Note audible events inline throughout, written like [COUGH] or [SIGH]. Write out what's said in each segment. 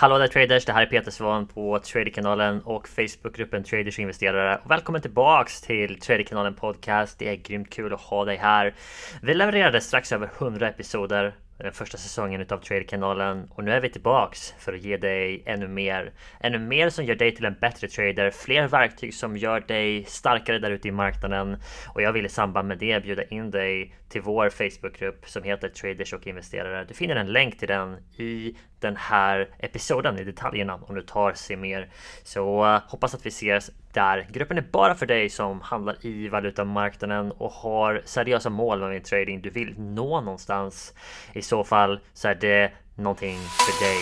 Hallå där traders! Det här är Peter Svan på Traderkanalen och Facebookgruppen Traders och investerare. Och välkommen tillbaks till Traderkanalen Podcast. Det är grymt kul att ha dig här. Vi levererade strax över 100 episoder den första säsongen utav Traderkanalen och nu är vi tillbaks för att ge dig ännu mer. Ännu mer som gör dig till en bättre trader, fler verktyg som gör dig starkare där ute i marknaden och jag vill i samband med det bjuda in dig till vår Facebookgrupp som heter Traders och investerare. Du finner en länk till den i den här episoden i detaljerna om du tar se mer. Så eh, hoppas att vi ses där. Gruppen är bara för dig som handlar i valutamarknaden och har seriösa mål med din trading. Du vill nå någonstans. I så fall så är det någonting för dig.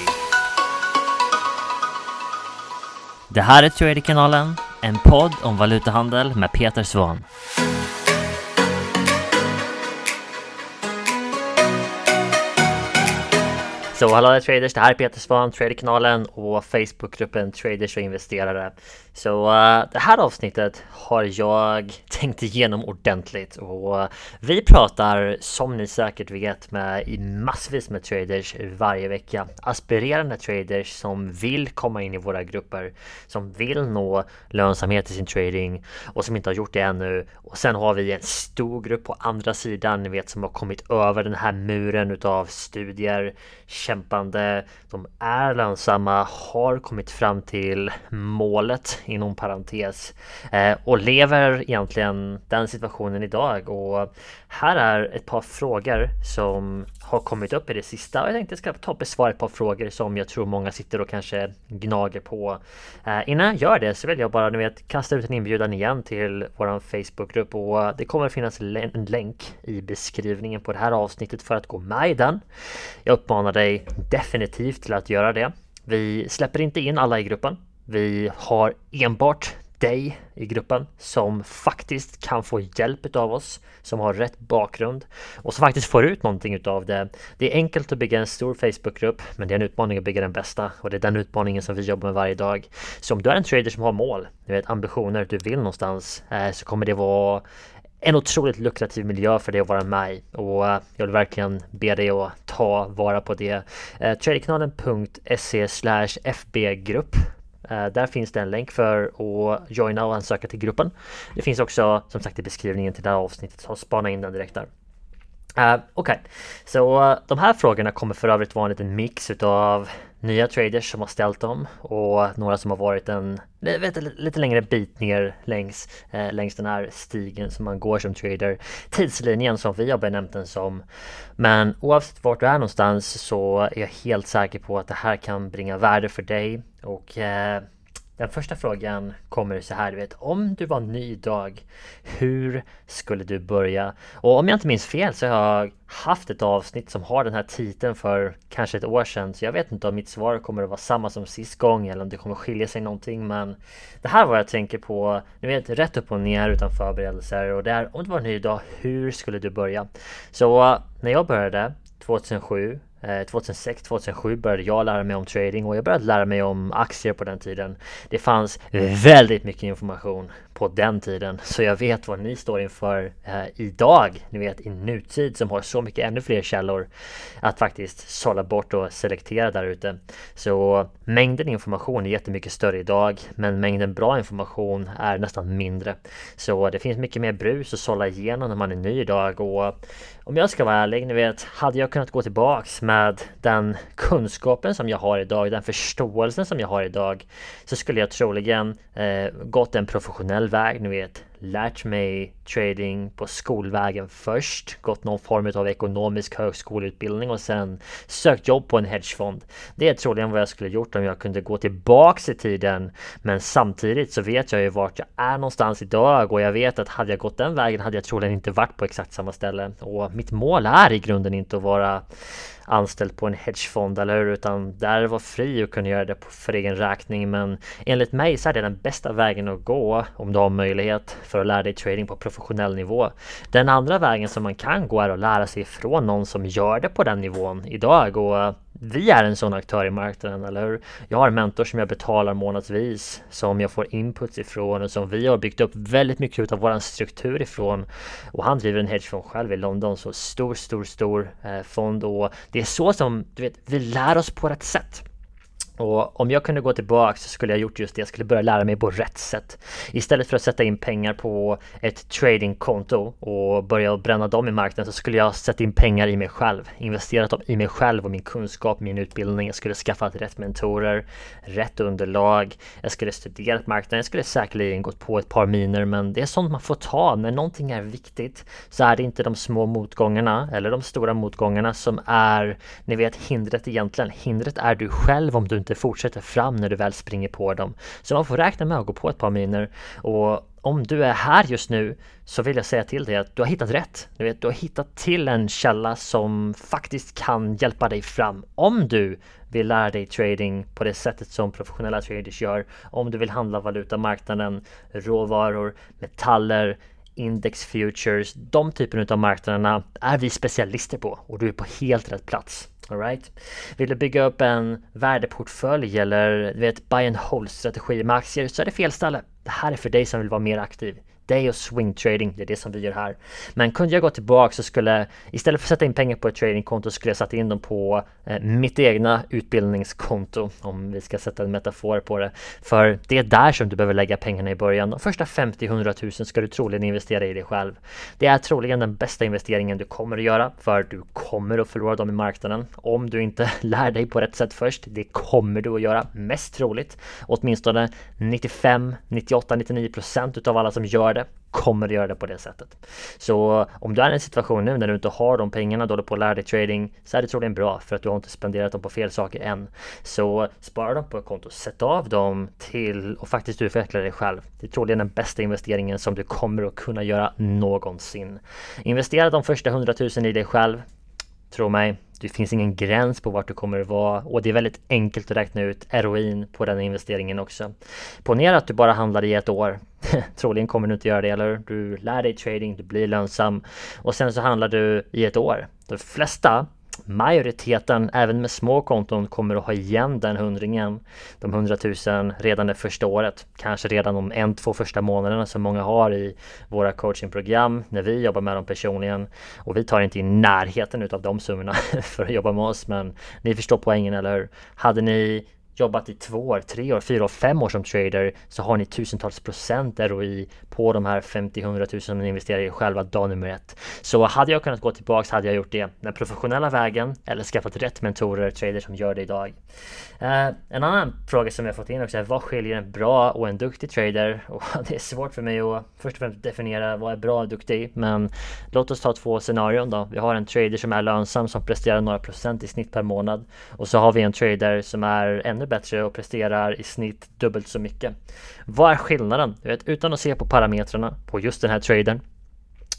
Det här är Traderkanalen, en podd om valutahandel med Peter Svahn. Så hallå traders, det här är Peter Svahn, Traderkanalen och Facebookgruppen Traders och investerare. Så uh, det här avsnittet har jag [LAUGHS] tänkt igenom ordentligt och uh, vi pratar som ni säkert vet med massvis med traders varje vecka. Aspirerande traders som vill komma in i våra grupper, som vill nå lönsamhet i sin trading och som inte har gjort det ännu. Och sen har vi en stor grupp på andra sidan, ni vet som har kommit över den här muren utav studier, kämpande, de är lönsamma, har kommit fram till målet inom parentes eh, och lever egentligen den situationen idag och här är ett par frågor som har kommit upp i det sista och jag tänkte jag ska ta och besvara ett par frågor som jag tror många sitter och kanske gnager på. Eh, innan jag gör det så vill jag bara ni vet kasta ut en inbjudan igen till våran Facebookgrupp och det kommer att finnas en länk i beskrivningen på det här avsnittet för att gå med i den. Jag uppmanar dig definitivt till att göra det. Vi släpper inte in alla i gruppen. Vi har enbart dig i gruppen som faktiskt kan få hjälp av oss som har rätt bakgrund och som faktiskt får ut någonting utav det. Det är enkelt att bygga en stor Facebookgrupp men det är en utmaning att bygga den bästa och det är den utmaningen som vi jobbar med varje dag. Så om du är en trader som har mål, du vet ambitioner, du vill någonstans eh, så kommer det vara en otroligt lukrativ miljö för dig att vara med i och eh, jag vill verkligen be dig att ta vara på det. Eh, Tradekanalen.se FB-grupp Eh, där finns det en länk för att joina och ansöka till gruppen. Det finns också som sagt i beskrivningen till det här avsnittet, så spana in den direkt där. Uh, Okej, okay. så uh, de här frågorna kommer för övrigt vara en liten mix utav nya traders som har ställt dem och några som har varit en vet, lite längre bit ner längs, eh, längs den här stigen som man går som trader. Tidslinjen som vi har benämnt den som. Men oavsett vart du är någonstans så är jag helt säker på att det här kan bringa värde för dig och eh, den första frågan kommer så här, du vet, om du var ny idag, hur skulle du börja? Och om jag inte minns fel så har jag haft ett avsnitt som har den här titeln för kanske ett år sedan, så jag vet inte om mitt svar kommer att vara samma som sist gång eller om det kommer skilja sig någonting, men det här är vad jag tänker på, ni vet, rätt upp och ner utan förberedelser och det är, om du var ny idag, hur skulle du börja? Så när jag började 2007 Eh, 2006-2007 började jag lära mig om trading och jag började lära mig om aktier på den tiden. Det fanns väldigt mycket information på den tiden. Så jag vet vad ni står inför eh, idag, ni vet i nutid som har så mycket ännu fler källor att faktiskt sålla bort och selektera där ute. Så mängden information är jättemycket större idag, men mängden bra information är nästan mindre. Så det finns mycket mer brus att sålla igenom när man är ny idag och om jag ska vara ärlig, ni vet, hade jag kunnat gå tillbaks med den kunskapen som jag har idag, den förståelsen som jag har idag, så skulle jag troligen eh, gått en professionell väg, ni vet lärt mig trading på skolvägen först, gått någon form av ekonomisk högskoleutbildning och sen sökt jobb på en hedgefond. Det är troligen vad jag skulle gjort om jag kunde gå tillbaks i tiden. Men samtidigt så vet jag ju vart jag är någonstans idag och jag vet att hade jag gått den vägen hade jag troligen inte varit på exakt samma ställe. Och mitt mål är i grunden inte att vara anställd på en hedgefond, eller hur? Utan där var fri och kunde göra det för egen räkning. Men enligt mig så är det den bästa vägen att gå om du har möjlighet för att lära dig trading på professionell nivå. Den andra vägen som man kan gå är att lära sig från någon som gör det på den nivån idag och vi är en sån aktör i marknaden, eller hur? Jag har en mentor som jag betalar månadsvis, som jag får input ifrån och som vi har byggt upp väldigt mycket av vår struktur ifrån. Och han driver en hedgefond själv i London, så stor, stor, stor eh, fond och det är så som, du vet, vi lär oss på rätt sätt. Och om jag kunde gå tillbaka så skulle jag gjort just det. Jag skulle börja lära mig på rätt sätt. Istället för att sätta in pengar på ett tradingkonto och börja bränna dem i marknaden så skulle jag sätta in pengar i mig själv. Investerat dem i mig själv och min kunskap, min utbildning. Jag skulle skaffat rätt mentorer, rätt underlag. Jag skulle studerat marknaden. Jag skulle säkerligen gått på ett par miner men det är sånt man får ta. När någonting är viktigt så är det inte de små motgångarna eller de stora motgångarna som är, ni vet, hindret egentligen. Hindret är du själv om du inte fortsätter fram när du väl springer på dem. Så man får räkna med att gå på ett par miner och om du är här just nu så vill jag säga till dig att du har hittat rätt. Du, vet, du har hittat till en källa som faktiskt kan hjälpa dig fram. Om du vill lära dig trading på det sättet som professionella traders gör. Om du vill handla valutamarknaden, råvaror, metaller, index futures, de typerna av marknaderna är vi specialister på och du är på helt rätt plats. Alright. Vill du bygga upp en värdeportfölj eller du vet buy and hold strategi med aktier så är det fel ställe. Det här är för dig som vill vara mer aktiv day och swing trading. Det är det som vi gör här. Men kunde jag gå tillbaka så skulle istället för att sätta in pengar på ett tradingkonto skulle jag sätta in dem på eh, mitt egna utbildningskonto. Om vi ska sätta en metafor på det. För det är där som du behöver lägga pengarna i början. De första 50-100 000 ska du troligen investera i dig själv. Det är troligen den bästa investeringen du kommer att göra för du kommer att förlora dem i marknaden om du inte [LAUGHS] lär dig på rätt sätt först. Det kommer du att göra mest troligt. Åtminstone 95, 98, 99 procent utav alla som gör det kommer att göra det på det sättet. Så om du är i en situation nu när du inte har de pengarna då du på att lära dig trading så är det troligen bra för att du har inte spenderat dem på fel saker än. Så spara dem på ett konto, sätt av dem till och faktiskt utveckla dig själv. Det är troligen den bästa investeringen som du kommer att kunna göra någonsin. Investera de första 100 000 i dig själv. Tro mig, det finns ingen gräns på vart du kommer att vara och det är väldigt enkelt att räkna ut ROIn på den investeringen också. Ponera att du bara handlar i ett år. [LAUGHS] Troligen kommer du inte göra det eller du lär dig trading, du blir lönsam och sen så handlar du i ett år. De flesta majoriteten, även med små konton, kommer att ha igen den hundringen, de hundratusen redan det första året. Kanske redan de en, två första månaderna som många har i våra coachingprogram när vi jobbar med dem personligen. Och vi tar inte i närheten utav de summorna [LAUGHS] för att jobba med oss, men ni förstår poängen, eller hur? Hade ni jobbat i två år, tre år, fyra år, fem år som trader så har ni tusentals procent ROI på de här 50-100 000 som ni investerar i själva dag nummer ett. Så hade jag kunnat gå tillbaks hade jag gjort det den professionella vägen eller skaffat rätt mentorer, traders som gör det idag. Eh, en annan fråga som jag fått in också är vad skiljer en bra och en duktig trader? [LAUGHS] Och det är svårt för mig att först och främst definiera vad är bra och duktig men låt oss ta två scenarion då. Vi har en trader som är lönsam som presterar några procent i snitt per månad och så har vi en trader som är ännu bättre och presterar i snitt dubbelt så mycket. Vad är skillnaden? Du vet, utan att se på parametrarna på just den här tradern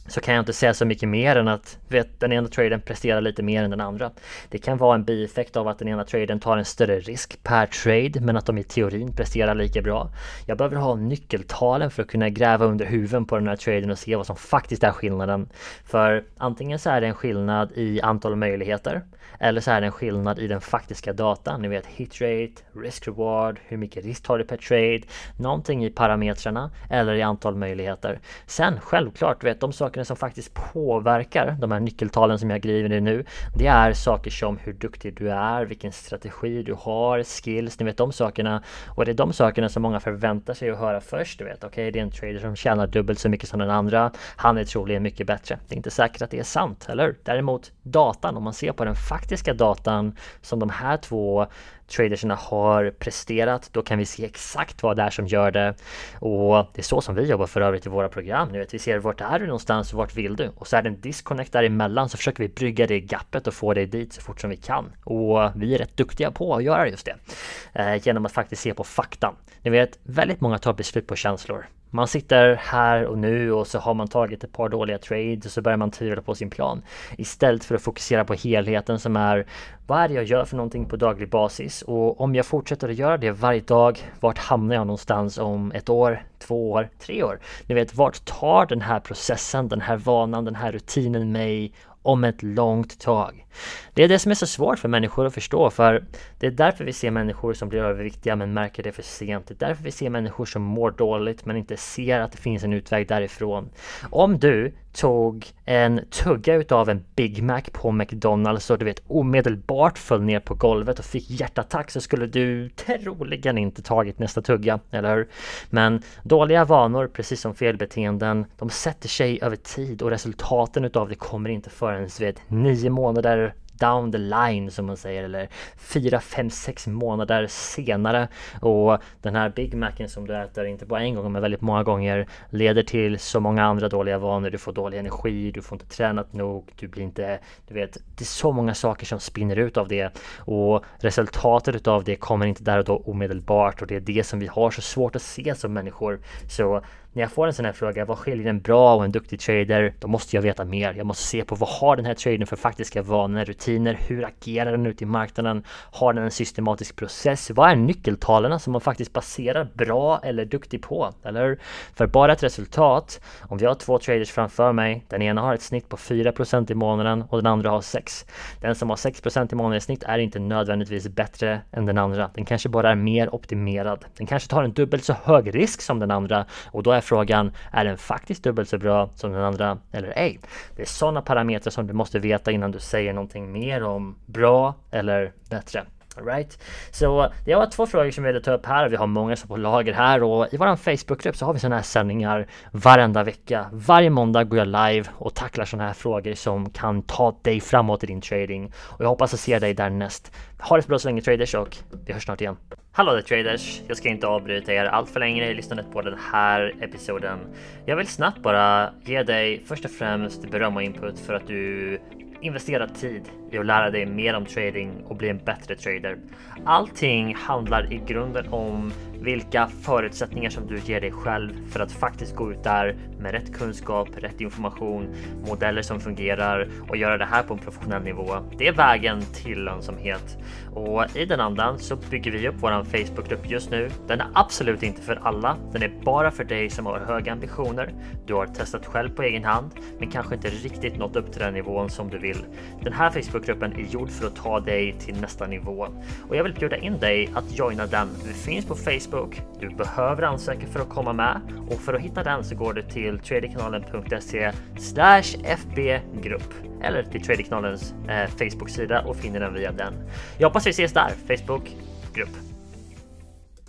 så kan jag inte säga så mycket mer än att vet, den ena traden presterar lite mer än den andra. Det kan vara en bieffekt av att den ena traden tar en större risk per trade men att de i teorin presterar lika bra. Jag behöver ha nyckeltalen för att kunna gräva under huven på den här traden och se vad som faktiskt är skillnaden. För antingen så är det en skillnad i antal möjligheter eller så är det en skillnad i den faktiska datan. Ni vet hit rate, risk reward, hur mycket risk tar du per trade, någonting i parametrarna eller i antal möjligheter. Sen självklart, vet de sakerna som faktiskt påverkar de här nyckeltalen som jag skriver i nu. Det är saker som hur duktig du är, vilken strategi du har, skills, ni vet de sakerna. Och det är de sakerna som många förväntar sig att höra först. Du vet, okej, okay, det är en trader som tjänar dubbelt så mycket som den andra. Han är troligen mycket bättre. Det är inte säkert att det är sant, eller Däremot datan, om man ser på den faktiska datan som de här två traderserna har presterat. Då kan vi se exakt vad det är som gör det. Och det är så som vi jobbar för övrigt i våra program. Nu vet, vi ser vart är du någonstans och vart vill du? Och så är det en disconnect däremellan så försöker vi brygga det gappet och få dig dit så fort som vi kan. Och vi är rätt duktiga på att göra just det. Eh, genom att faktiskt se på fakta. Ni vet, väldigt många tar beslut på känslor. Man sitter här och nu och så har man tagit ett par dåliga trades och så börjar man tvivla på sin plan. Istället för att fokusera på helheten som är vad är det jag gör för någonting på daglig basis? Och om jag fortsätter att göra det varje dag, vart hamnar jag någonstans om ett år, två år, tre år? Ni vet, vart tar den här processen, den här vanan, den här rutinen mig om ett långt tag. Det är det som är så svårt för människor att förstå för det är därför vi ser människor som blir överviktiga men märker det för sent. Det är därför vi ser människor som mår dåligt men inte ser att det finns en utväg därifrån. Om du tog en tugga utav en Big Mac på McDonalds och du vet omedelbart föll ner på golvet och fick hjärtattack så skulle du troligen inte tagit nästa tugga, eller hur? Men dåliga vanor, precis som felbeteenden, de sätter sig över tid och resultaten utav det kommer inte förrän vid nio månader down the line som man säger eller fyra, fem, sex månader senare och den här Big Macen som du äter inte bara en gång men väldigt många gånger leder till så många andra dåliga vanor. Du får dålig energi, du får inte tränat nog, du blir inte, du vet, det är så många saker som spinner ut av det och resultatet utav det kommer inte där och då omedelbart och det är det som vi har så svårt att se som människor. Så när jag får en sån här fråga, vad skiljer en bra och en duktig trader? Då måste jag veta mer. Jag måste se på vad har den här tradern för faktiska vanor, rutiner? Hur agerar den ute i marknaden? Har den en systematisk process? Vad är nyckeltalen som man faktiskt baserar bra eller duktig på? Eller För bara ett resultat, om vi har två traders framför mig, den ena har ett snitt på 4% i månaden och den andra har 6. Den som har 6% i månaden i snitt är inte nödvändigtvis bättre än den andra. Den kanske bara är mer optimerad. Den kanske tar en dubbelt så hög risk som den andra och då är frågan, är den faktiskt dubbelt så bra som den andra eller ej? Det är sådana parametrar som du måste veta innan du säger någonting mer om bra eller bättre. Right? Så det var två frågor som vi ville ta upp här. Vi har många som på lager här och i vår Facebookgrupp så har vi sådana här sändningar varenda vecka. Varje måndag går jag live och tacklar sådana här frågor som kan ta dig framåt i din trading. Och jag hoppas att se dig därnäst. Ha det så bra så länge traders och vi hörs snart igen. Hallå där traders! Jag ska inte avbryta er allt för länge i lyssnandet på den här episoden. Jag vill snabbt bara ge dig först och främst beröm och input för att du investera tid i att lära dig mer om trading och bli en bättre trader. Allting handlar i grunden om vilka förutsättningar som du ger dig själv för att faktiskt gå ut där med rätt kunskap, rätt information, modeller som fungerar och göra det här på en professionell nivå. Det är vägen till lönsamhet och i den andan så bygger vi upp våran Facebookgrupp just nu. Den är absolut inte för alla. Den är bara för dig som har höga ambitioner. Du har testat själv på egen hand, men kanske inte riktigt nått upp till den nivån som du vill. Den här Facebookgruppen är gjord för att ta dig till nästa nivå och jag vill bjuda in dig att joina den. Vi finns på Facebook. Du behöver ansöka för att komma med och för att hitta den så går du till tradekanalen.se fbgrupp eller till Tradekanalens eh, Facebook-sida och finner den via den. Jag hoppas vi ses där. Facebook grupp.